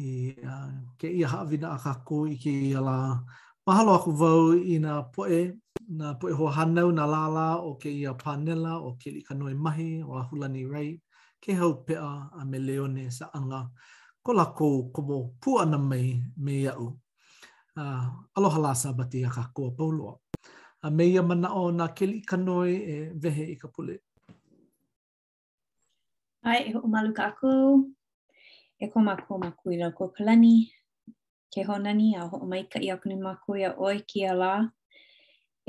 i uh, kēia haʻawina a kākou i kēia lā. Mahalo aku wau i nā poʻe, nā poʻe hoahānau, nā lālā o kēia pānela o Keliʻikanoe Mahi, o Ahulani Wright, Kēhau Peʻa, a me Leone Saʻaga, ko lākou komo pū ʻana mai me iaʻu. Uh, aloha lā Sabati iā kākou a pau loa. A me ia manaʻo na Keliʻikanoe e wehe i ka pule. ʻAe, e hoʻomalu kākou, e ko mākou Makua i loko o ka lani, ke hoʻonani a hoʻomaikaʻi aku nei mākou iā ʻoe kēia lā,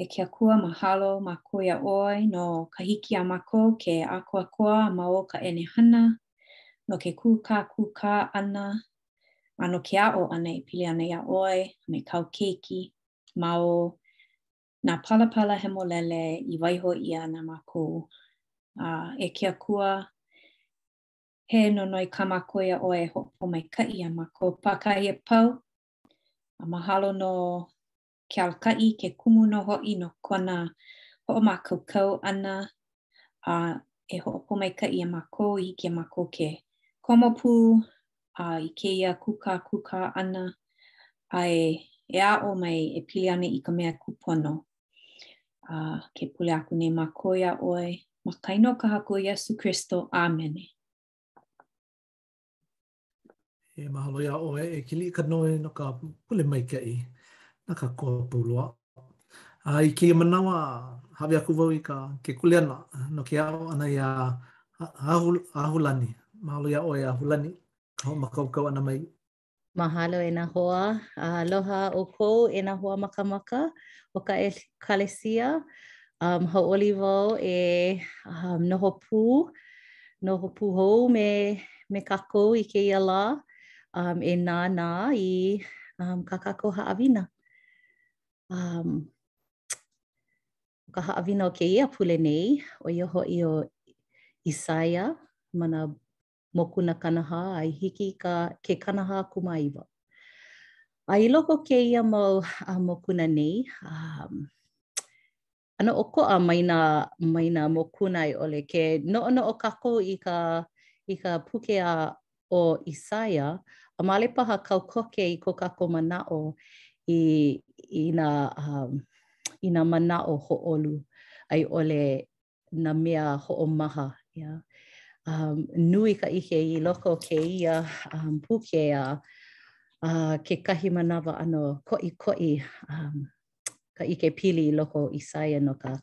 e ke akua mahalo mākou iā ʻoe no ka hiki iā mākou ke akoakoa ma o ka ʻenehana, no ke kūkākūkā ʻana, a no ke aʻo ʻana e pili ana iā ʻoe me kāu keiki ma o nā palapala hemolele i waiho ʻia na mākou. A e ke Akua, he noi kā mākou iā ʻoe e hoʻopōmaikaʻi iā mākou pākahi a pau, a mahalo no ke alakaʻi, ke kumu nō hoʻi no kona hoʻomākaukau ʻana a e hoʻopōmaikaʻi iā mākou i hiki iā mākou ke komo pū a i kēia kūkākūkā ʻana a e, e aʻo mai e pili ana i ka mea kūpono. A ke pule aku nei mākou iā ʻoe, ma ka inoa o ka haku ʻo Iesū Kristo, ʻāmene. E mahalo iā ʻoe e Keliʻikanoe no ka pule maikaʻi, no kākou a pau loa. A i kēia manawa, haʻawi aku wau i ka ke kuleana no ke aʻo ʻana iā Ahulani. Mahalo iā ʻoe Ahulani i ka hoʻomākaukau ʻana mai. Mahalo e nā hoa. Aloha ʻoukou e nā hoa makamaka o ka ʻEkalesia. Um, hauʻoli wau e um, noho pū, noho pū hou me, me kākou i kēia lā um, e nānā i um, kā kākou haʻawina. Um, ka haʻawina o kēia pule nei, ʻo ia hoʻi ʻo Isaia, ma nā mokuna kanahā, a i hiki ka, ke kanahā kūmāiwa. A i loko kēia mau a mokuna nei, um, ʻano ʻokoʻa mai nā mai nā mokuna i ʻole ke noʻonoʻo kākou i ka i ka puke a ʻo Isaia, a ʻaʻole paha kau koke i ko kākou manaʻo i i nā um i nā manaʻo hoʻolu a i ʻole nā mea hoʻomaha. Ia um nui ka ʻike i loko o kēia um puke a a kekahi manawa ʻano koʻikoʻi um. ka ʻike pili i loko o ʻIsaia no ka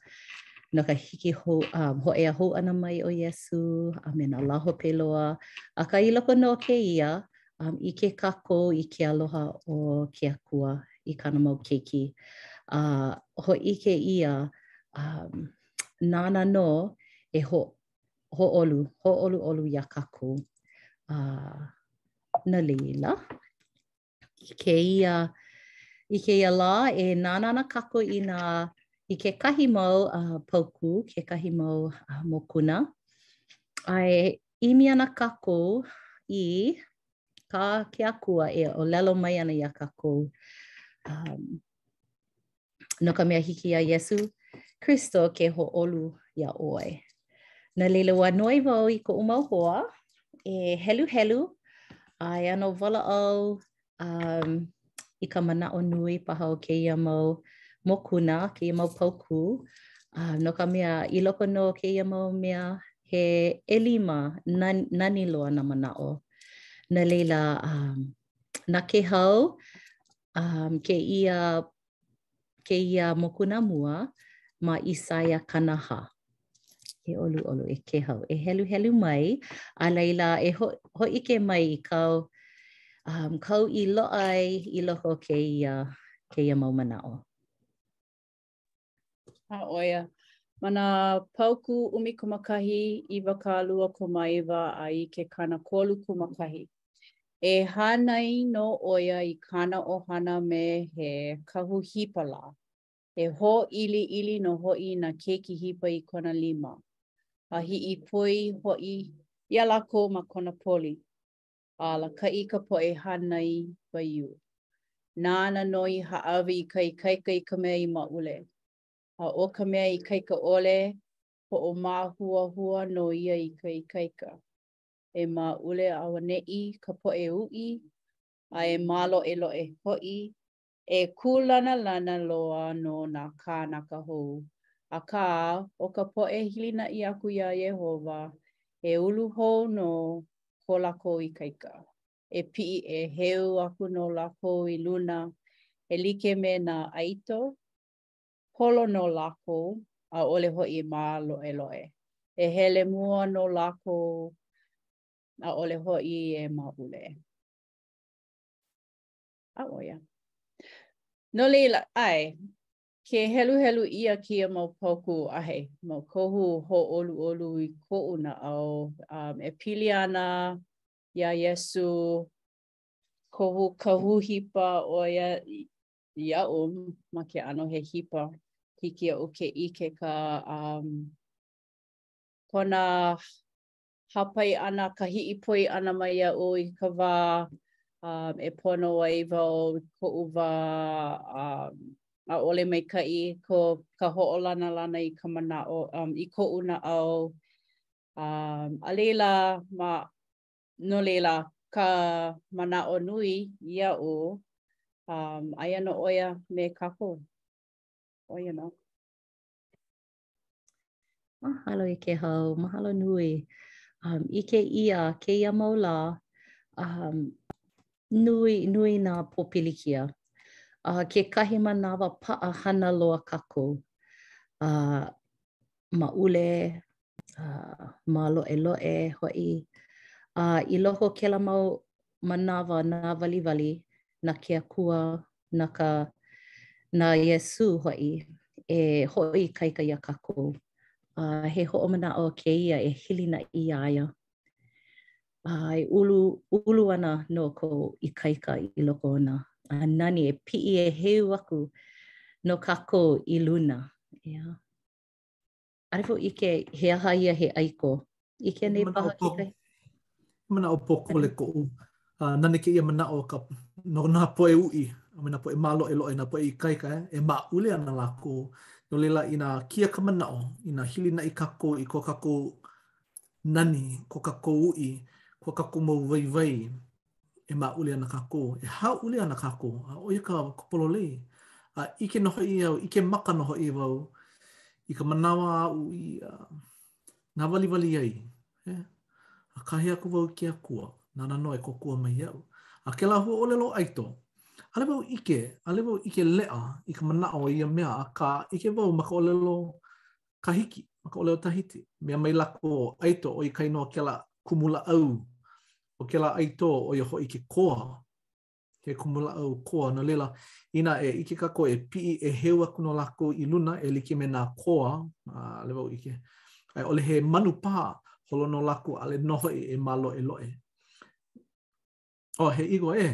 no ka hiki ho, um, hōʻea hou ʻana mai o Iesū a me nā lā hope loa. Akā i loko nō o kēia, um, ʻike kākou i ke aloha o ke Akua i kāna mau keiki. Uh, hōʻike ʻia, um, nāna nō e ho, hōʻolu, hōʻoluʻolu iā kākou. Uh, no laila. i kēia, i kēia lā e nānā ana kākou i nā i kekahi mau uh, paukū, kekahi mau uh, mokuna. A e ʻimi ana kākou i kā ke Akua e ʻōlelo mai ana iā kākou. Um, No ka mea hiki iā Iesū Kristo ke hōʻolu iā ʻoe. No laila ua noi wau i koʻu mau hoa, e heluhelu, a e ʻano walaʻau um, i ka manaʻo nui paha o kēia mau mokuna, kēia mau paukū, uh, no ka mea i loko nō o kēia mau mea he ʻelima nan, nani loa nā manaʻo. No laila, um, na Kēhau, um, kēia kēia mokuna mua ma ʻIsaia kanahā. Ke ʻoluʻolu e Kēhau, e heluhelu mai, a laila e ho, hōʻike mai i kāu, um, kāu i loaʻa ai i loko o kēia, kēia mau manaʻo. A ʻo ia, ma nā paukū ʻumikūmākahi, iwakālua kūmāiwa a i ke kanakolu kūmākahi, e hānai nō ʻo ia i kāna ʻohana me he kahu hipa lā, e hōʻiliʻili nō hoʻi i nā keiki hipa i kona lima, a hiʻipoi hoʻi iā lākou ma kona poli. a alakaʻi i ka poʻe hānai waiū. Nāna nō i hāʻawi i ka ikaika i ka mea i maʻule. A ʻo ka mea ikaika ʻole, hoʻomāhuahua nō ia i ka ikaika. E maʻule auaneʻi ka poʻe uʻi, a e māloʻeloʻe hoʻi E kūlanalana loa nō nā kānaka hou, akā, ʻo ka poʻe hilinaʻi aku iā Iēhova, e ulu hou nō ko lākou ikaika, e piʻi ʻēheu aku nō lākou i luna, e like me nā ʻaito, holo nō lākou, ʻaʻole hoʻi māloʻeloʻe, e hele mua nō lākou, ʻaʻole hoʻi e maʻule. A ʻo ia. No laila, ʻae, ke heluhelu ʻia kēia mau paukū a he mau kohu hōʻoluʻolu i koʻu naʻau um, e pili ana iā Iesū kohu kahu hipa ʻo ia iaʻu ma ke ʻano he hipa. Hiki iaʻu ke ʻike ka um, kona hāpai ʻana ka hiʻipoi ʻana mai iaʻu i ka wā um, e pono ai wau koʻu wā um, ʻaʻole maikaʻi ko ka hoʻolanalana i ka manaʻo um, i koʻu naʻau. Um, a laila, ma, no laila, ka manaʻo nui iaʻu, um, aia nō ʻo ia me kākou. ʻO ia nō. Mahalo e Kēhau, mahalo nui. Um, ʻike ʻia kēia mau lā, um, nui, nui nā pōpilikia. Uh, kekahi manawa paʻahana loa kākou. Uh, maʻule, uh, māloʻeloʻe hoʻi. Uh, i loko o kēlā mau manawa nāwaliwali na ke Akua, na ka na Iesū hoʻi e hoʻoikaika iā kākou. A uh, he hoʻomanaʻo kēia e hilinaʻi iā ia. Uh, e ulu, ulu ana nō kou ikaika i loko ona. A uh, nani e piʻi ʻēheu aku nō kākou i luna. Yeah. ʻAʻole wau i ʻike he aha ia he ʻaiko. ʻIke anei paha kekahi? Manaʻo pōkole koʻu. Uh, nani kēia manaʻo ka, no nā poʻe uʻi, a me nā poʻe māloʻeloʻe, nā poʻe ikaika, e maʻule ana lākou. No laila, inā kēia ka manaʻo, inā hilinaʻi kākou i ko kākou nani, ko kākou uʻi, ko kākou mau waiwai, e maʻule ana kākou, e hāʻule ana kākou, a ʻo ia ka pololei. A ʻike nō hoʻi au, ʻike maka nō hoʻi wau i ka manawa aʻu i uh, nāwaliwali ai. Yeah. A kāhea aku wau i ke Akua, nāna nō e kōkua mai iaʻu. A kēlā hua ʻōlelo ʻaito, ʻaʻole wau ʻike, ʻaʻole wau ʻike leʻa i ka manaʻo o ia mea, akā ʻike wau ma ka ʻōlelo Kahiki, ma ka ʻōlelo Tahiti, mea mai lākou ʻaito ʻo ia ka inoa kēlā kumulāʻau ʻO kēlā ʻaito, ʻo ia hoʻi ke koa, ke kumulāʻau koa. No laila, inā e ʻike kākou e piʻi ʻēheu aku nō lākou i luna e like me nā koa, a ʻaʻole wau ʻike, a i ʻole he manu paha, holo nō lākou a ʻaʻole nō hoʻi e māloʻeloʻe. ʻŌ he eagle ē,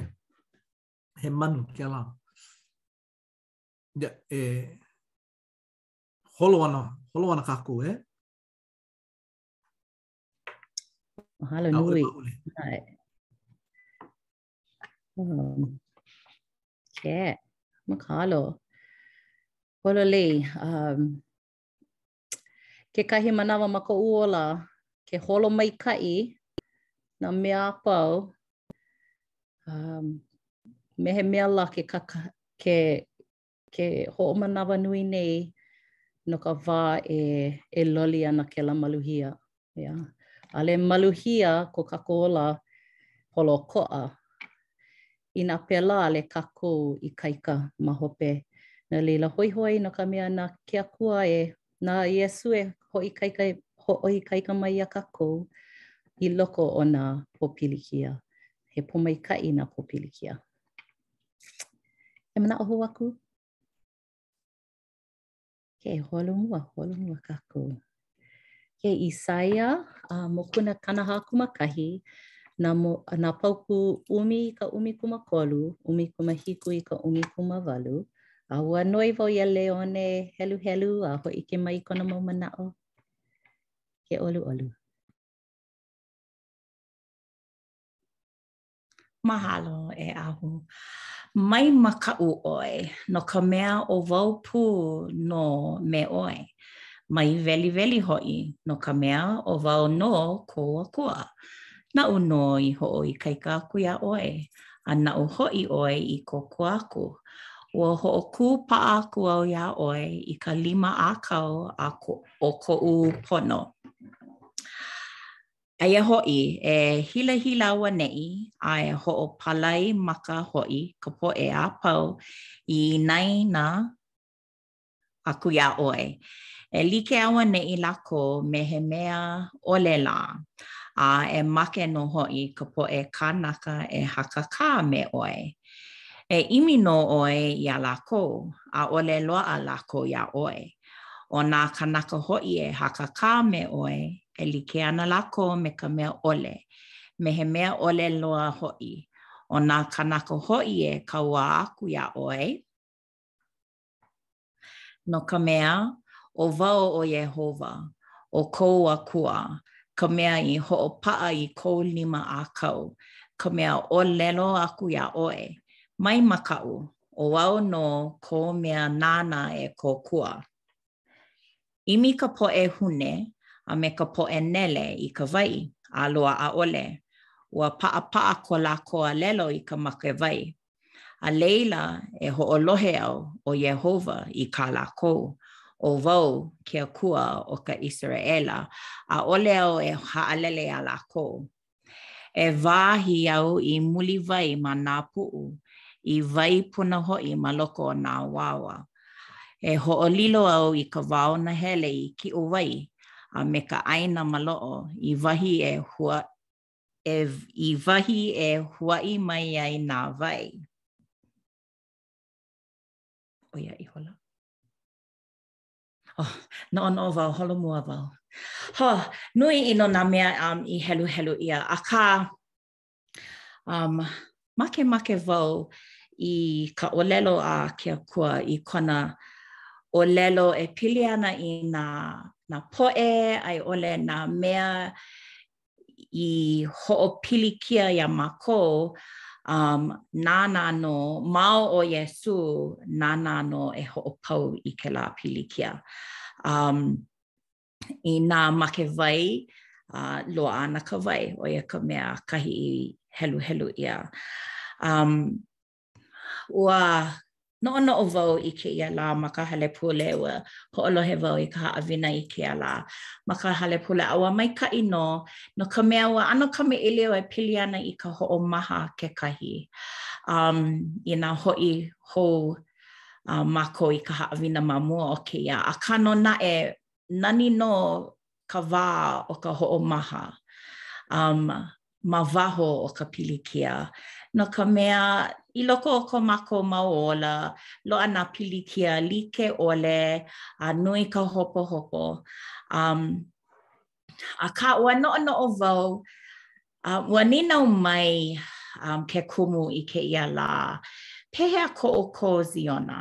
he manu kēlā. Yeah, e holo ana, holo ana kākou, e? Mahalo nui. Um, yeah, mahalo. Pololei, um, kekahi manawa ma koʻu ola, ke holo maikaʻi nā mea a pau, um, me he mea lā ke, kaka, ke, Ke hoʻomanawanui nei no ka wā e, e loli ana kēlā maluhia. Yeah. ʻAʻole maluhia ko kākou ola holokoʻa. Inā pēlā, ʻaʻole kākou ikaika ma hope. No laila, hoihoi no ka mea, na ke Akua e, na Iesū e hoʻoikaika, hoʻoikaika mai iā kākou i loko o nā pōpilikia. He pōmaikaʻi nā pōpilikia. He manaʻo hou aku? Okay, holo mua, holo mua kākou. Ke ʻIsaia, a uh, mokuna kanahākūmākahi, nā, mo, nā paukū ʻumi i ka ʻumikūmākolu, ʻumikūmāhiku i ka ʻumikūmāwalu. A ua noi wau iā Leon e heluhelu a hōʻike mai kona mau manaʻo. Ke ʻoluʻolu. Mahalo e Ahu. Mai makaʻu ʻoe, no ka mea ʻo wau pū nō me ʻoe. Mai weliweli hoʻi, no ka mea ʻo wau nō kou Akua. Naʻu nō i hoʻoikaika aku iā ʻoe, a naʻu hoʻi ʻoe i kōkua aku. Ua hoʻokūpaʻa aku au iā ʻoe i ka lima ʻākau a ko, o koʻu pono. Aia hoʻi, e hilahila auaneʻi a e hoʻopalai maka hoʻi ka poʻe a pau i inaina aku iā ʻoe, e like auaneʻi lākou me he mea ʻole lā, a e make nō hoʻi ka poʻe kānaka e hakakā me ʻoe. E ʻimi nō ʻoe iā lākou, ʻaʻole loaʻa lākou iā ʻoe. ʻO nā kānaka hoʻi e hakakā me ʻoe, e like ana lākou me ka mea ʻole, me he mea ʻole loa hoʻi, ʻO nā kānaka hoʻi e kaua aku iā ʻoe, no ka mea, ʻo wau ʻo Iēhova, ʻo kou Akua, ka mea i hoʻopaʻa i kou lima ʻākau, ka mea ʻōlelo aku iā ʻoe, Mai makaʻu, ʻo au nō kou mea nāna e kōkua. ʻImi ka poʻe hune a me ka poʻe nele i ka wai, a loaʻa ʻole, ua paʻapaʻa ko lākou alelo i ka make wai. A laila e hoʻolohe au, ʻo Iēhova, i kā lākou, ʻo wau ke Akua o ka ʻIseraʻela, ʻaʻole au e haʻalele iā lākou, E wāhi au i muliwai ma nā puʻu, i wai puna hoʻi ma loko o nā awāwa. E hoʻolilo au i ka wao nahele i kiʻo wai a me ka ʻāina maloʻo i wahi e hua e i wahi e huaʻi mai ai nā wai. ʻO ia ihola. Oh, noʻonoʻo wau, holomua wau. Ho, nui ʻino nā mea um, i heluhelu ʻia, akā um, makemake wau i ka ʻōlelo a ke Akua i kona ʻōlelo e pili ana i nā, nā poʻe, a i ʻole nā mea i hoʻopilikia iā mākou, um, nāna nō, ma o ʻo Iesū, nāna nō e hoʻopau i kēlā pilikia. Um, inā make wai, uh, loaʻa ana ka wai, ʻo ia ka mea kahi i heluhelu ʻia. Um, Ua noʻonoʻo wau i kēia lā ma ka hale pule, ua hoʻolohe wau i ka haʻawina i kēia lā ma ka hale pule, a ua maikaʻi nō, no ka mea, ua ʻano kamaʻilio e pili ana i ka hoʻomaha kekahi. Um, inā hoʻi hou uh, mākou i ka haʻawina ma mua o kēia, akā nō naʻe, nani nō ka wā o ka hoʻomaha um ma waho o ka pilikia, no ka mea, i loko o ko mākou mau ola, loaʻa nā pilikia like ʻole a nui ka hopohopo. Um akā, ua noʻonoʻo wau A ua nīnau mai um, ke kumu i kēia lā, pehea ko ʻoukou Ziona?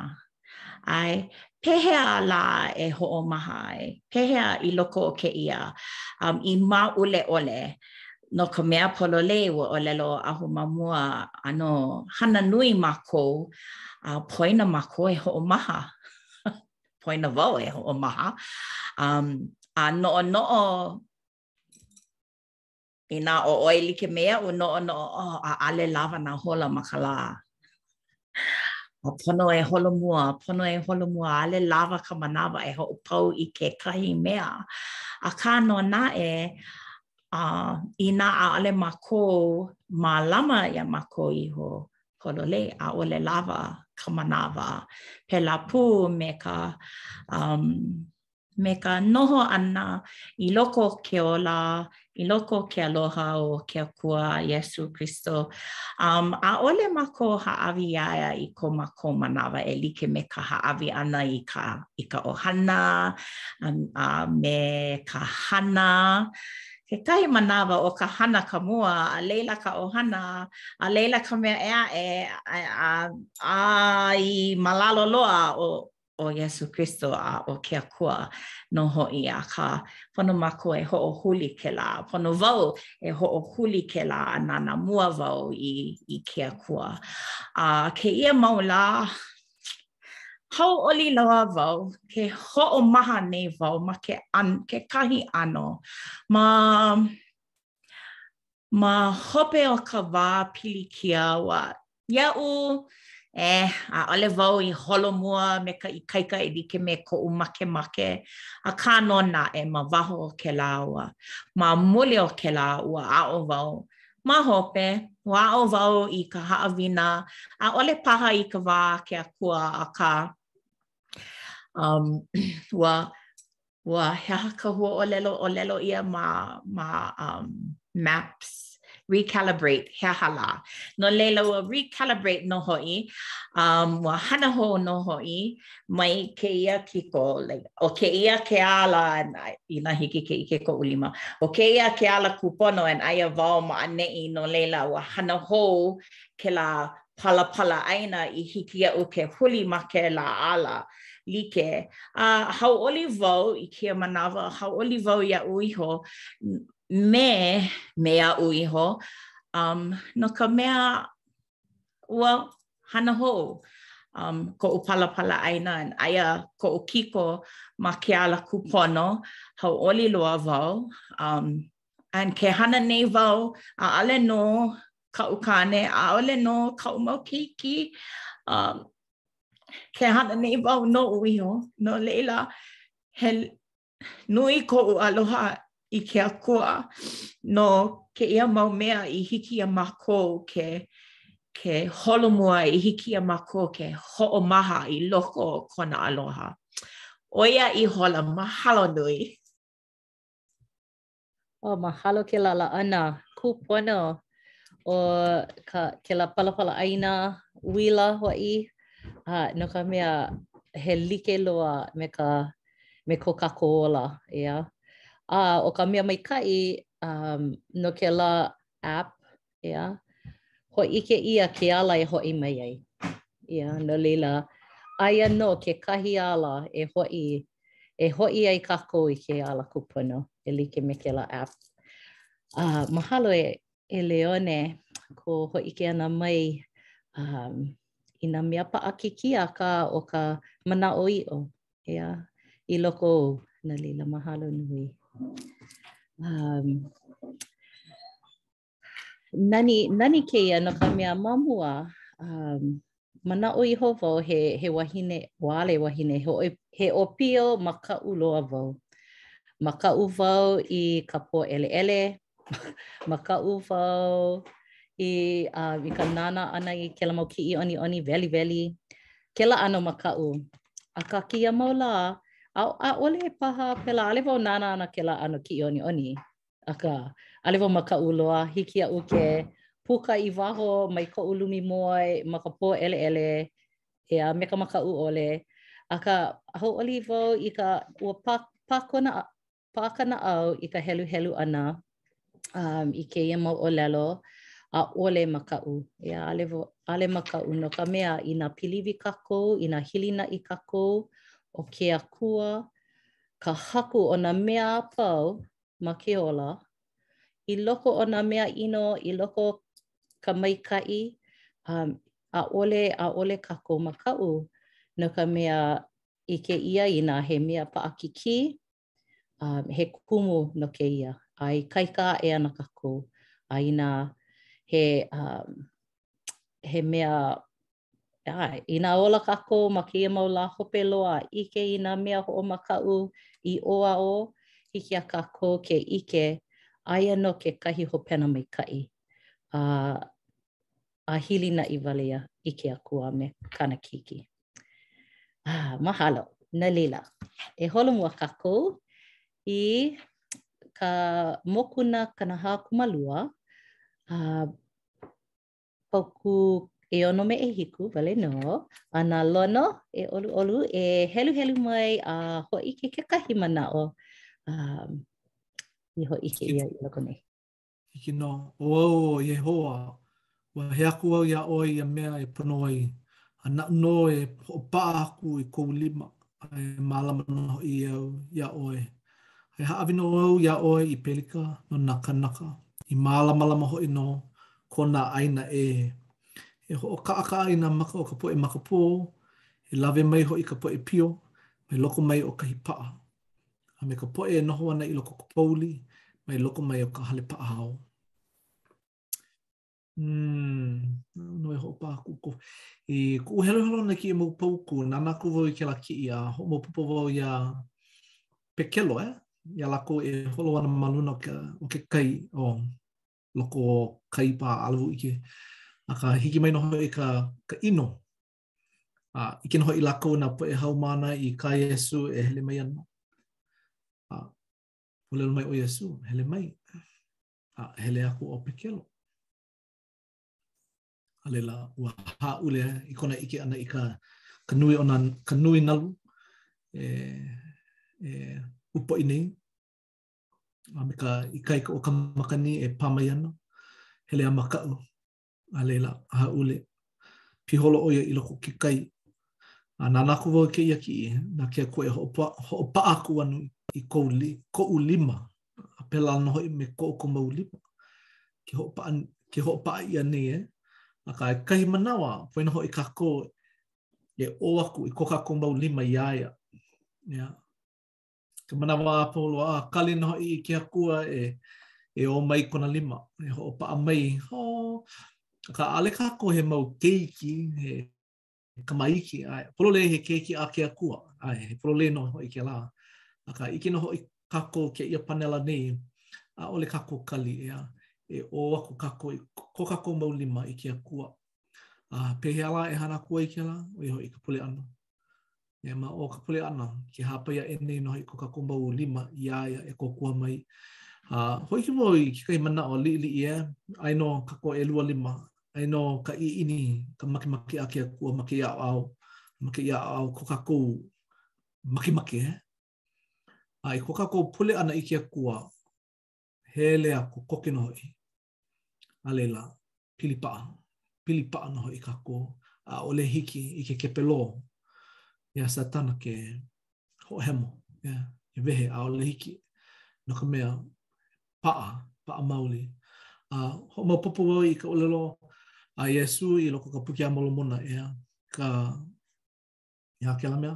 ʻAe, pehea lā e hoʻomaha ai? Pehea i loko o kēia um, i māʻule ʻole? No ka mea pololei ua ʻōlelo Ahu ma mua, ʻano hana nui mākou, a poina mākou e hoʻomaha, poina wau e hoʻomaha, um, a noʻonoʻo Inā ʻo ʻoe like me aʻu noʻonoʻo, oh, ʻaʻale lawa nā hola ma ka lā. A pono e holomua, pono e holomua, ʻaʻale lawa ka manawa e hoʻopau i kekahi mea. Akā nō naʻe, uh, inā ʻaʻale mākou mālama iā mākou iho pololei, ʻaʻole lawa ka manawa. Pēlā pū me ka um, me ka noho ʻana i loko o ke ola, i loko o ke aloha o ke Akua Iesū Kristo. Um, ʻaʻole mākou hāʻawi iā ia i ko mākou manawa e like me ka hāʻawi ʻana i ka, i ka ʻohana a, a me ka hana. Kekahi manawa ʻo ka hana ka mua, a laila ka ʻohana, a laila ka mea ʻē aʻe, a, a, aia ma lalo loa ʻo, ʻo Iesū Kristo a ʻo ke Akua nō hoʻi, akā, pono mākou e hoʻohuli kēlā, pono wau e hoʻohuli kēlā a nānā mua wau i i ke Akua. A kēia mau lā, hauʻoli loa wau, ke hoʻomaha nei wau ma ke kekahi ʻano ma Ma hope o ka wā pilikia ua. Iaʻu, e, ʻaʻole wau i holomua me ka ikaika e like me koʻu makemake, akā nō naʻe, ma waho o kēlā ua, ma muli o kēlā, ua aʻo wau. Ma hope, ua aʻo wau i ka haʻawina, ʻaʻole paha i ka wā a ke Akua, akā, um, ua Ua he aha ka huaʻōlelo ʻōlelo ʻia ma ma um, maps recalibrate he aha lā. No leila ua recalibrate nō hoʻi, um, ua hana hou nō hoʻi mai kēia kiko. Like, ʻo kēia ke ala, and i, inā hiki ke ʻike koʻu lima, ʻo kēia ke ala kūpono and aia wau ma ʻaneʻi, no leila ua hana hou kēlā palapala ʻāina i hiki iaʻu ke huli ma kēlā ala like. A hauʻoli wau i kēia manawa, hauʻoli wau iaʻu iho me me aʻu iho um, no ka mea ua hana hou um, koʻu palapala ʻāina and aia koʻu kiko ma ke ala kūpono, hauʻoli loa wau. Um, and ke hana nei wau, ʻaʻole no kaʻu kāne, ʻaʻole no kaʻu mau keiki, um, ke hana nei wau noʻu iho, no leila, he nui koʻu aloha i ke Akua no kēia mau mea i hiki iā mākou ke, ke holomua, i hiki iā mākou ke hoʻomaha i loko o kona aloha. ʻO ia ihola, mahalo nui. Oh, mahalo kēlā laʻana kūpono o ka, kēlā palapala ʻāina uila hoʻi, a no ka mea he like loa me ka me ko kākou ola, ʻeā. A ʻo ka mea maikaʻi um, no kēlā app ʻeā, hōʻike ʻia ke ala e hoʻi mai ai. ʻEā, no laila, aia nō kekahi ala e hoʻi e hoʻi ai kākou i ke ala kūpono e like me kēlā app. Uh, mahalo e, e Leone ko hōʻike ʻana mai um, i nā mea paʻakikī akā ʻo ka manaʻoʻiʻo. ʻEā, i loko ou, no laila mahalo nui. Um, Nani, nani kēia no ka mea ma mua, um, manaʻo iho wau he, he wahine, ʻaʻole wahine, he, he ʻōpio makaʻu loa wau. Makaʻu wau i ka pōʻeleʻele, makaʻu wau i, uh, i ka nānā ʻana i kēlā mau kiʻiʻoniʻoni weliweli, kēlā ʻano makaʻu. Akā kēia mau lā, a, ʻaʻole paha pēlā ʻaʻole wau nānā ana kēlā ʻano kiʻiʻoniʻoni. Akā, ʻaʻole wau makaʻu loa, hiki iaʻu ke puka i waho mai koʻu lumi moe ma ka pōʻeleʻele, ʻeā, me ka makaʻu ʻole. Akā, hauʻoli wau i ka, ua pā, pā kona, pā ka naʻau i ka heluhelu ʻana um, i kēia mau ʻōlelo, ʻaʻole makaʻu, ʻeā, ʻaʻole, ʻaʻole makaʻu, no ka mea, inā piliwi kākou, inā hilinaʻi kākou, ʻo ke Akua, ka Haku o nā mea a pau, ma ke ola, i loko o nā mea ʻino, i loko o ka maikaʻi, um, ʻaʻole, ʻaʻole kākou makaʻu, no ka mea, ʻike ʻia inā he mea paʻakikī, um, he kumu no kēia, a ikaika aʻe ana kākou, a inā he, um, he mea ʻAe, inā ola kākou ma kēia mau lā hope loa, ʻike i nā mea hoʻomakaʻu i ʻō a ʻō, hiki iā kākou ke ʻike aia nō kekahi hopena maikaʻi a a hilinaʻi wale, ʻeā, i ke Akua a me kāna keiki. Ah, mahalo. No laila, e holomua kākou i ka mokuna kanahākūmalua, a Paukū ʻeono me ʻehiku wale nō a na Lono e ʻoluʻolu e heluhelu mai a hōʻike kekahi manaʻo um, i hōʻike ʻia i loko nei. Hiki nō, ʻo au ʻo Iēhowa, ua hea aku au iā ʻoe ia mea e pono ai, a naʻu nō e hoʻopaʻa aku i kou lima, a e mālama nō hoʻi au iā ʻoe. E hāʻawi nō au iā ʻoe i pelika no nā kanaka, i mālamalama hoʻi nō ko nā ʻāina ʻē. E hoʻokaʻakaʻa i nā maka o ka poʻe makapō, e lawe mai hoʻi ka poʻe pio mai loko mai o kahi paʻa, a me ka poʻe e noho ana i loko o ka pouli mai loko mai o ka hale paʻahao. Mm, naʻu e hoʻopaʻa aku kou. I kuʻu heluhelu ʻana kēia mau paukū, nānā aku wau i kēlā kiʻi a hoʻomaopopo wau iā Pekelo, eh? iā lākou e holo ana ma luna o ke, o ke kai o. loko kai paha, ʻaʻole au ʻike. Akā hiki mai nō hoʻi ka, ka ʻino. A ʻike nō hoʻi lākou nā poʻe haumāna i kā Iesū e hele mai ana. A ʻōlelo mai ʻo Iesū, hele mai. A hele aku ʻo Pekelo. A laila, ua hāʻule i kona ʻike ʻana i ka, ka nui o nā, ka nui nalu e, e ʻūpoʻi nei, a me ka ikaika o ka makani e pā mai ana, hele a makaʻu, a laila, a hāʻule, piholo ʻo ia i loko ke kai, a nānā aku wau i kēia kiʻi, na ke akua e hoʻopaʻa aku ana i koʻu li, koʻu lima, a pēlā nō hoʻi me ko ʻoukou mau lima, ke hoʻopaʻa, ke hoʻopaʻa ʻia nei e, akā kekahi manawa, poina hoʻi kākou e ʻō aku i ko kākou mau lima iā ia, yeah, Ka manawa a pau loa, a kali nō hoʻi i ke akua e, e ʻō mai kona lima, e hoʻopaʻa mai, ho, akā ʻaʻole kākou he mau keiki, he kamaiki, ʻae, pololei he keiki a ke akua, ʻae, he pololei nō hoʻi kēlā, akā ʻike nō hoʻi kākou kēia pānela nei, ʻaʻole kākou kali ʻeā, e ʻō aku kākou, ko kākou mau lima i ke akua. A pehea lā e hana aku ai kēlā, ʻo ia hoʻi ka pule ʻana. E ma o ka pule ʻana, ke hāpai aʻe nei nō hoʻi ko kākou mau lima iā ia e kōkua mai. A hōʻike mau i kekahi manaʻo liʻiliʻi e, aia nō kākou ʻelua lima, aia nō ka ʻiʻini, ka makemake a ke akua ma kēia ʻaoʻao, ma kēia ʻaoʻao ko kākou makemake e. A i ko kākou pule ʻana i ke akua, hele a kokoke nō hoʻi. A laila, pili paʻa, pili paʻa nō hoʻi kākou, ʻaʻole hiki i ke kepalō iā Satana ke hoʻohemo, ʻeā, e wehe, ʻaʻole hiki, no ka mea, paʻa, paʻa maoli. A hoʻomaopopo wau i ka ʻōlelo a Iesū i loko ka Puke a Molomona, ʻeā, ka, iā kēlā mea,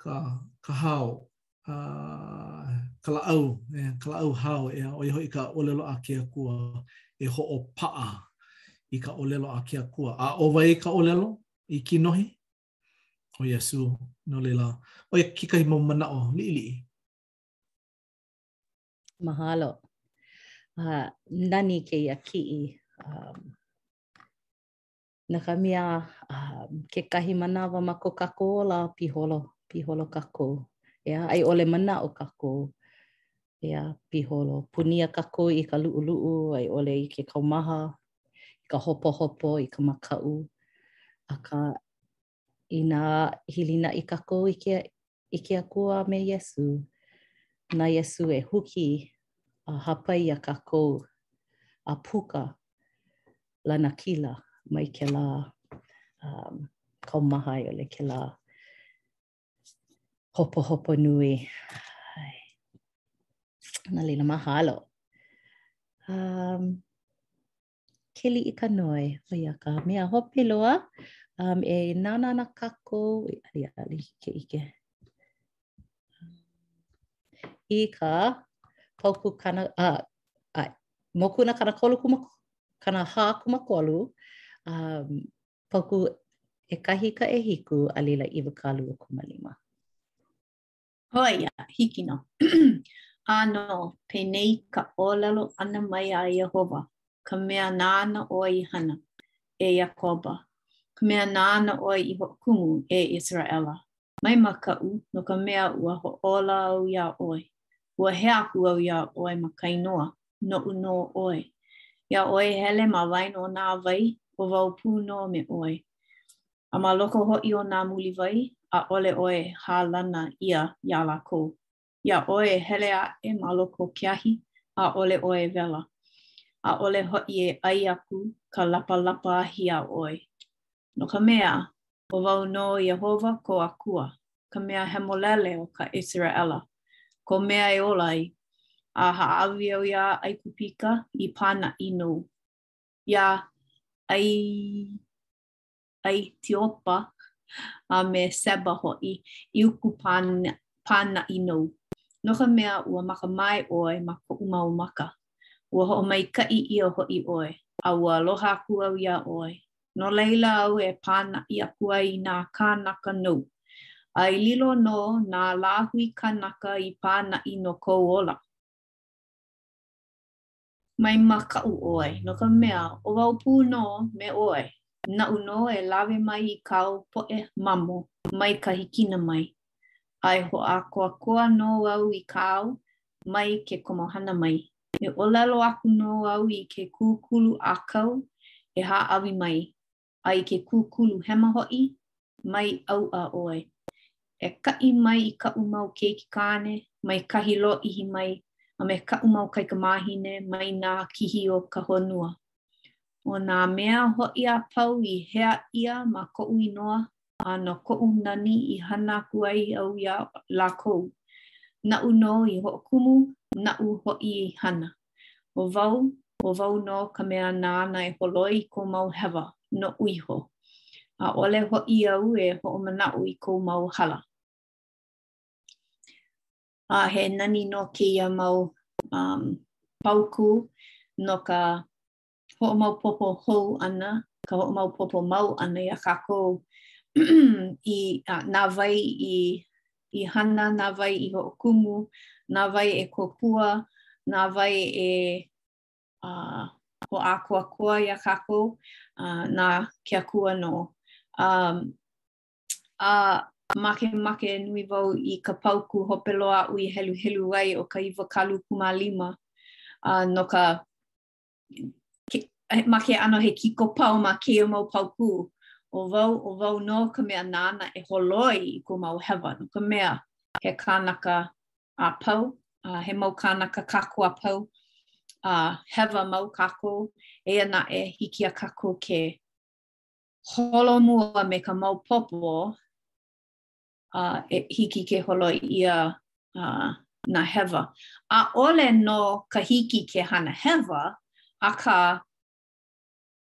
ka ka hao a ka lāʻau, ʻeā, ka lāʻau hao, ʻeā, ʻo ia hoʻi ka ʻōlelo a ke Akua, e hoʻopaʻa i ka ʻōlelo a ke Akua, a ʻo wai ka ʻōlelo i kinohi? ʻO Iesū. No laila, ʻo ia kekahi mau manaʻo liʻiliʻi. Mahalo, a uh, nani kēia kiʻi, um, No ka mea, kekahi manawa ma ko kākou ola, piholo, piholo kākou, ʻeā, a i ʻole manaʻo kākou, ʻeā, piholo, punia kākou i ka luʻuluʻu, a i ʻole i ke kaumaha, i ka hopohopo, i ka makaʻu. Akā, Inā hilinaʻi kākou i ke, i ke Akua a me Iesū, na Iesū e huki a hāpai iā kākou a puka lanakila mai kēlā um, kaumaha a i ʻole kēlā hopohopo nui. ʻAe. No laila, mahalo. Um, Keliʻikanoe, ʻo ia ka mea hope loa um, e nānā ana kākou, e alia, alia, ke ʻike i ka paukū kana, a, a, mokuna kanakolukūmā, kanahākūmākolu, um, paukū ʻekahi i ka ʻehiku, a laila iwakāluakūmālima. Hoi, a hiki nō. ʻĀnō, penei ka ʻōlelo ʻana mai a Iēhova, ka mea nāna ʻoe i hana, e Iakoba, ka mea nāna ʻoe i hoʻokumu, e ʻIseraʻela, Mai makaʻu, no ka mea, ua hoʻōla au iā ʻoe, ua hea aku au iā ʻoe ma ka inoa, noʻu nō ʻoe. Iā ʻoe e hele ma waena o nā wai, ʻo wau pū nō me ʻoe. a ma loko hoʻi o nā muliwai, ʻaʻole ʻoe hālana ʻia iā lākou. Iā ʻoe e hele aʻe ma loko o ke ahi, ʻaʻole ʻoe e wela, ʻaʻole hoʻi e ʻai aku ka lapalapa ahi iā ʻoe. No ka mea, ʻo wau nō Iēhova kou Akua, ka Mea Hemolele o ka ʻIseraʻela, ko Mea e ola ai, a hāʻawi au iā ʻAigupika i pānaʻi nou, iā ʻAi ʻAitiopa a me Seba hoʻi i uku pānaʻi nou, no ka mea, ua makamae ʻoe ma koʻu mau maka, ua hoʻomaikaʻi ʻia hoʻi ʻoe, a ua aloha aku au iā ʻoe, no laila au e pānaʻi aku ai i nā kānaka nou, a i lilo nō nā lāhui kānaka i pānaʻi no kou ola. Mai makaʻu ʻoe, no ka mea, ʻo wau pū nō me ʻoe, naʻu nō e lawe mai i kāu poʻe mamo mai ka hikina mai, a e hoʻākoakoa nō au i kāu mai ke komohana mai, e ʻōlelo aku nō au i ke kūkulu ʻākau e hāʻawi mai, a i ke kūkulu hema hoʻi, mai ʻauʻa ʻoe. E kaʻi mai i kaʻu mau keiki kāne, mai kahi lōʻihi mai, a me kaʻu mau kaikamāhine mai nā kihi o ka honua. ʻO nā mea hoʻi a pau i hea ʻia ma koʻu inoa, a no koʻu nani i hana aku ai au iā lākou, naʻu nō i hoʻokumu, naʻu hoʻi i hana. ʻO wau, ʻo wau nō ka mea nāna e holoi i kou mau hewa, noʻu iho. ʻAʻole hoʻi au e hoʻomanaʻo i kou mau hala. A he nani nō kēia mau paukū no ka hoʻomaopopo hou ʻana, ka hoʻomaopopo mau ʻana iā kākou i na wai i, i hana, na wai i hoʻokumu, na wai e kōkua, na wai e uh, hoʻākoakoa iā kākou, uh, na ke akua nō. Um, a makemake nui wau i ka paukū hope loa aʻu i heluhelu ai ʻo ka iwakāluakūmālima uh, no ka ma ke ʻano he kiko pau ma kēia mau paukū, ʻo wau, ʻo wau nō ka mea nāna e holoi i kou mau hewa, no ka mea, he kānaka a pau, uh, he mau kānaka kākou a pau, a hewa mau kākou, eia naʻe, hiki iā kākou ke holomua me ka maopopo uh, e hiki ke holoi ʻia uh, nā hewa. ʻAʻole no ka hiki ke hana hewa, akā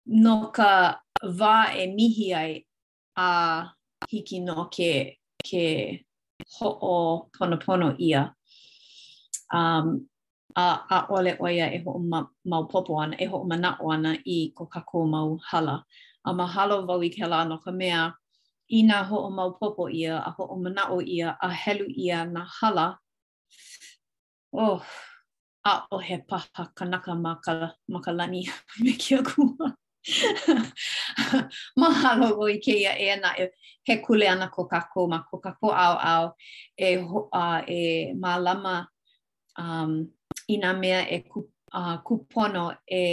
no ka wā e mihi ai a hiki nō ke, ke hoʻoponopono ʻia. Um, a ʻaʻole ʻo ia e hoʻomaopopo ana, e hoʻomanaʻo ana i ko kākou mau hala. A mahalo wau i kēlā no ka mea, inā hoʻomaopopo ʻia a hoʻomanaʻo ʻia a helu ʻia nā hala, oh, ʻaʻohe paha kanaka ma ka ma ka lani me ke Akua. Mahalo wau i kēia eia naʻe, he kuleana ko kākou ma ko kākou ʻaoʻao e hoʻo, e mālama um, i nā mea e kū, uh, kūpono e,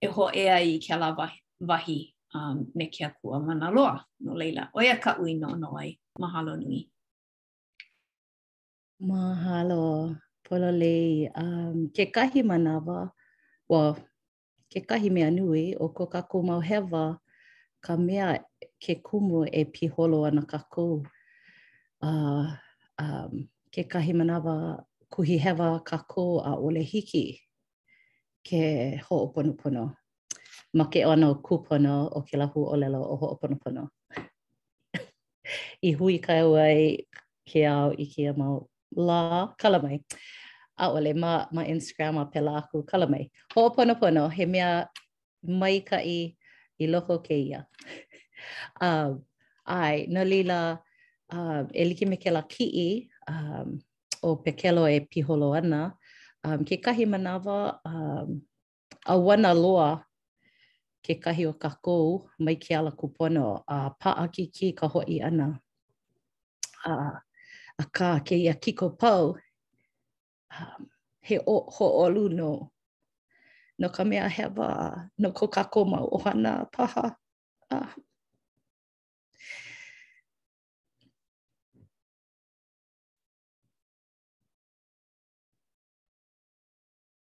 e hōʻea ai i kēlā wahi um, me ke akua mana loa. No laila, ʻo ia kaʻu i noʻonoʻo ai. Mahalo nui. Mahalo, pololei. Um, kekahi manawa, well, Kekahi mea nui, ʻo ko kākou mau hewa ka mea ke kumu e piholo ana kākou. A kekahi manawa, kuhihewa kākou ʻaʻole hiki ke hoʻoponopono ma ke ʻano kūpono o kēlā huaʻōlelo ʻo hoʻoponopono. I huikau ai ke ao i kēia mau lā, kala mai. ʻAʻole, ma, ma Instagram a pēlā aku, kala mai. Hoʻoponopono, he mea maikaʻi i loko o kēia. um, ʻae, no laila, um, e like me kēlā kiʻi um, o Pekelo e piholo ana, um, kekahi manawa um, ʻauana loa kekahi o kākou mai ke ala kūpono a paʻakikī ka hoʻi ʻana. A, akā, kēia kiko pau, um, he ʻo, hōʻolu nō. No ka mea hewa nō ko kākou mau ʻohana paha, a,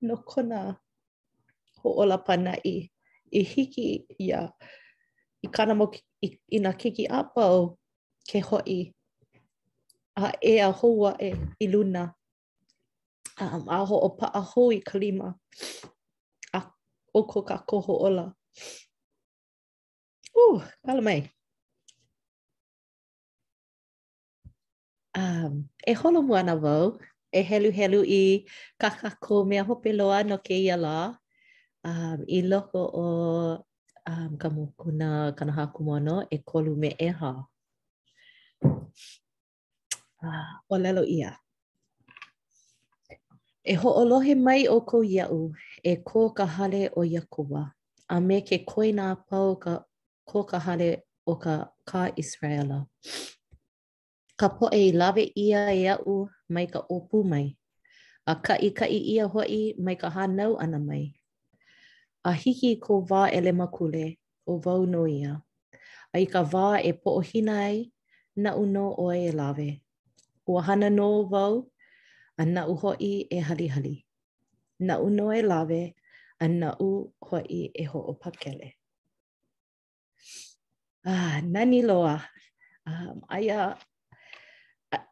no kona hoʻōla pānaʻi i hiki iā, i kāna mau, i nā keiki a pau ke hoʻi a ea hou aʻe i luna um, a hoʻopaʻa hou i ka lima a o ko kākou hoʻōla. Uh, kala mai. Um, e holomua ana wau, e heluhelu i kā kākou mea hope loa no kēia lā, um, i loko o um, ka mokuna kanahākūmāono ʻekolu me ʻehā. Uh, ʻōlelo ʻia. E hoʻolohe mai ʻoukou iaʻu, e ko ka hale o Iakoba, a me ke koena a pau ka, ko ka hale o ka, ka Israela. Ka poʻe i lawe ʻia e aʻu mai ka ʻōpū mai, A kaʻikaʻi ʻia hoʻi mai ka hānau ʻana mai, A hiki i kou wā ʻelemakule, ʻo wau nō ia, A i ka wā e poʻohina ai, naʻu nō ʻoe e lawe, Ua hana nō wau, a naʻu hoʻi e halihali, Naʻu nō e lawe, a naʻu hoʻi e hoʻopakele. Ah, nani loa. Um, aia,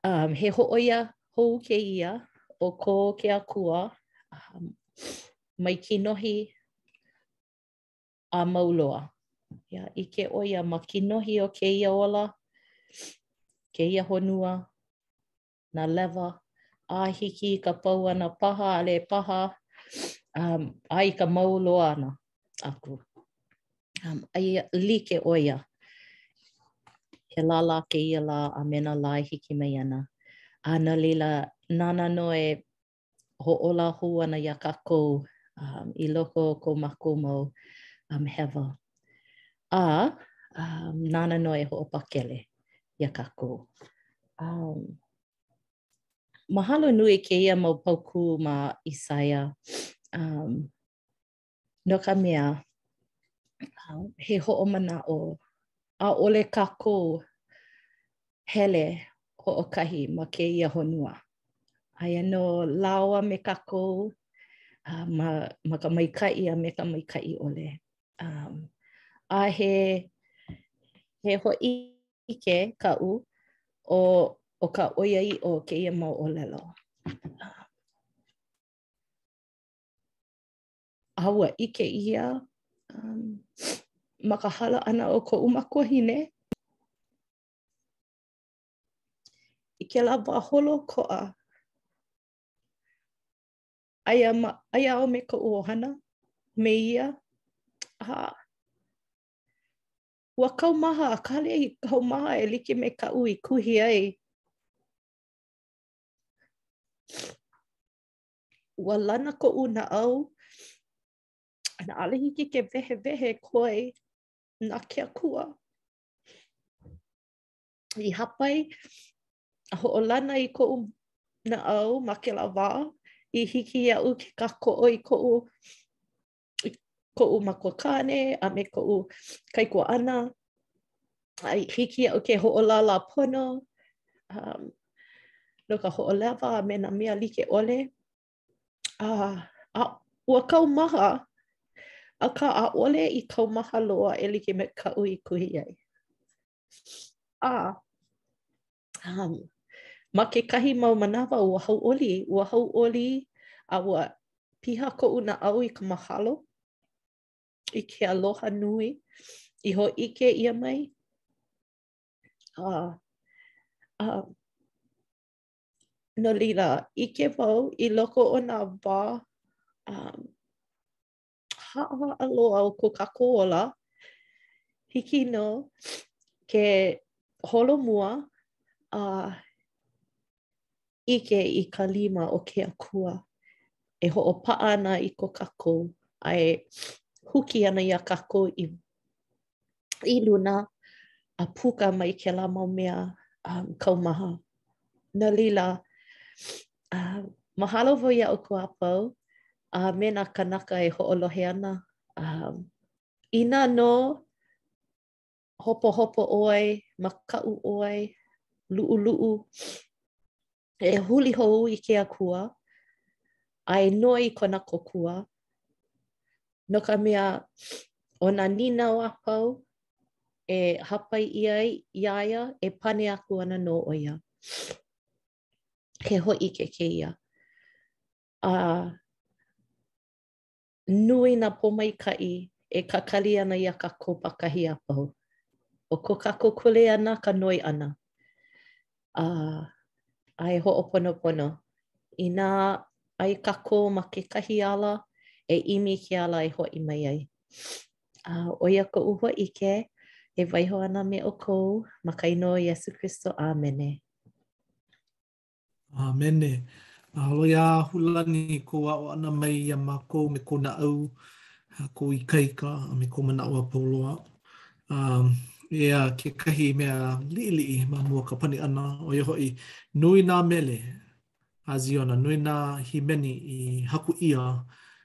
um, he hōʻoia hou kēia o ko ke akua um, mai kinohi a mau loa. Ia, ʻike ʻo ia ma kinohi o kēia ola, kēia honua, nā lewa, a hiki i ka pau ʻana paha ʻaʻale paha a i ka mau loa ʻana aku. Aia like ʻo ia i kēlā lā kēia lā a me nā lā e hiki mai ana. A no laila, nāna nō e hoʻōla hou ana iā kākou um, i loko o ko mākou mau um, hewa. A um, nāna nō e hoʻopakele iā kākou. Um, mahalo nui kēia mau paukū ma Isaia. Um, No ka mea, he hoʻomanaʻo, ʻaʻole kākou hele hoʻokahi ma kēia honua. Aia nō lāua me kākou uh, ma, ma ka maikaʻi a me ka maikaʻi ʻole. Um, a he, he hōʻike kaʻu ʻo, ʻo ka ʻoiaʻiʻo kēia mau ʻōlelo. A ua ʻike ʻia um, ma ka hala ʻana o koʻu makuahine, i kēlā wā holoʻokoʻa, aia, ma, aia au me koʻu ʻohana, me ia, a ua kaumaha, akā ʻaʻale i kaumaha e like me kaʻu i kuhi ai. ua lana koʻu naʻau, a ʻaʻale hiki ke wehewehe koe na ke akua. I hāpai, a hoʻolana i koʻu naʻau ma kēlā wā, i hiki iaʻu ke kākoʻo i koʻu koʻu makuakāne a me koʻu kaikuaʻana, i hiki iaʻu ke hoʻolālā pono um, no ka hoʻolewa a me nā mea like ʻole. A, a ua kaumaha, akā ʻaʻole i kaumaha loa e like me kaʻu i kuhi ai. A Um, ma kekahi mau manawa, ua hauʻoli, ua hauʻoli, a ua piha koʻu naʻau i ka mahalo, i ke aloha nui, i hōʻike ʻia mai. Uh, uh, no laila, ʻike wau i loko o nā wā um, haʻahaʻa loa o ko kākou ola, hiki nō ke holomua a ʻike i ka lima o ke Akua e hoʻopaʻa ana i ko kākou a e huki ana iā kākou i i luna a puka mai kēlā mau mea um, kaumaha. No laila, uh, mahalo wau iā ʻoukou a pau, a uh, me nā kānaka e hoʻolohe ana. Um, inā nō hopohopo ʻoe, makaʻu ʻoe, luʻuluʻu, E huli hou i ke Akua, a e noi i kona kōkua, no ka mea, ʻo nā nīnau a pau e hāpai ʻia ai iā ia, e pane aku ana nō ʻo ia. He hōʻike kēia. A nui nā pōmaikaʻi e kakali ana iā kākou pākahi a pau. ʻO ko kākou kuleana ka noi ʻana. A, a e hoʻoponopono, inā aia kākou ma kekahi ala, e ʻimi i ke ala e hoʻi mai ai. A, ʻo ia koʻu hōʻike, e waiho ana me ʻoukou, ma ka inoa o Iesū Kristo, ʻāmene. ʻĀmene, mahalo e Iāhulani kou aʻo ʻana mai iā mākou me kou naʻau, a kou ikaika, a me kou manaʻo a pau loa. A eia kekahi mea liʻiliʻi ma mua ka pani ʻana, ʻo ia hoʻi, nui nā mele a Ziona, nui nā hīmeni i haku ʻia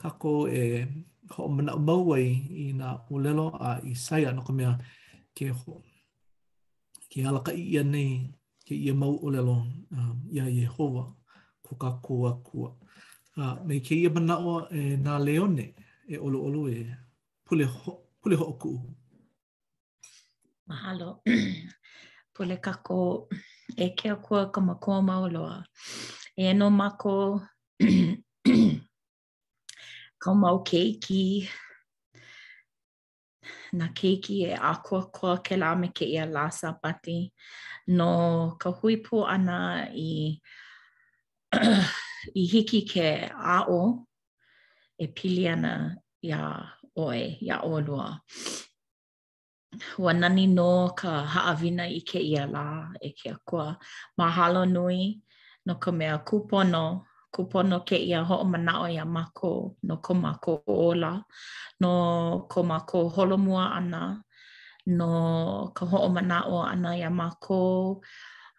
kākou e hoʻomanaʻo mau ai i nā ʻōlelo a ʻIsaia, no ka mea, ke ke alakaʻi ʻia nei kēia mau ʻōlelo uh, iā Iēhova, ko kākou Akua. Uh, me kēia manaʻo e Nāleone e ʻoluʻolu e pule, ho, pule hoʻokuʻu. Mahalo. Pule kākou e ke Akua ka Makua mau loa. Eia nō mākou kāu mau keiki nā keiki e ʻākoakoa kēlā me kēia lā Sāpati no ka hui pū ʻana i i hiki ke aʻo e pili ana iā ʻoe, iā ʻolua. Ua nani nō ka haʻawina i kēia lā, e ke Akua. Mahalo nui no ka mea kūpono, kūpono kēia hoʻomanaʻo iā mākou no ko mākou ola, no ko mākou holomua ʻana, no ka hoʻomanaʻo ʻana iā mākou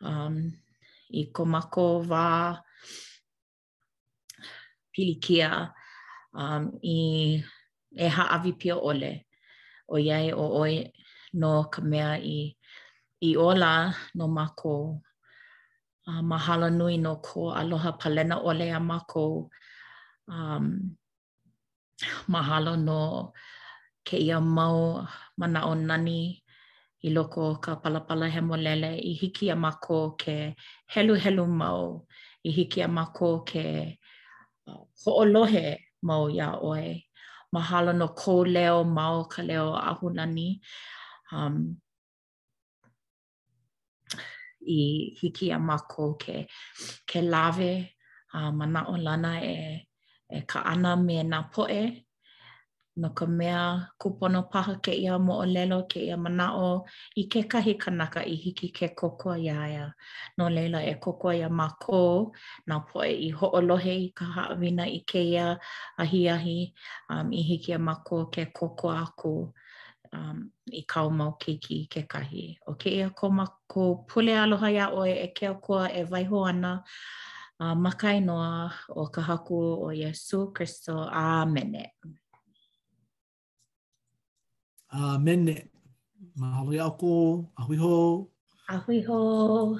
um, i ko mākou wā pilikia um, i e hāʻawi pio ʻole. ʻOiai ʻo ʻoe nō ka mea i, i ola nō mākou uh, mahalo nui no kou aloha palena ʻole iā mākou um, Mahalo no kēia mau manaʻo nani i loko o ka Palapala Hemolele i hiki iā mākou ke heluhelu mau, i hiki iā mākou ke hoʻolohe mau iā ʻoe. Mahalo no kou leo mau, ka leo uh nani. i hiki iā mākou ke ke lawe a manaʻolana e e kaʻana me nā poʻe no ka mea, kūpono paha kēia moʻolelo, kēia manaʻo i kekahi kanaka i hiki ke kōkua iā ia. No laila, e kōkua iā mākou nā poʻe i hoʻolohe i ka haʻawina i kēia ahiahi um i hiki iā mākou ke kōkua aku i kāu mau keiki i kekahi. ʻO kēia ko mākou pule aloha iā ʻoe e ke Akua e waiho ana ma ka inoa o ka Haku ʻo Iesū Kristo. ʻĀmene. ʻĀmene. Mahalo iā ʻoukou. A hui hou. A hui hou.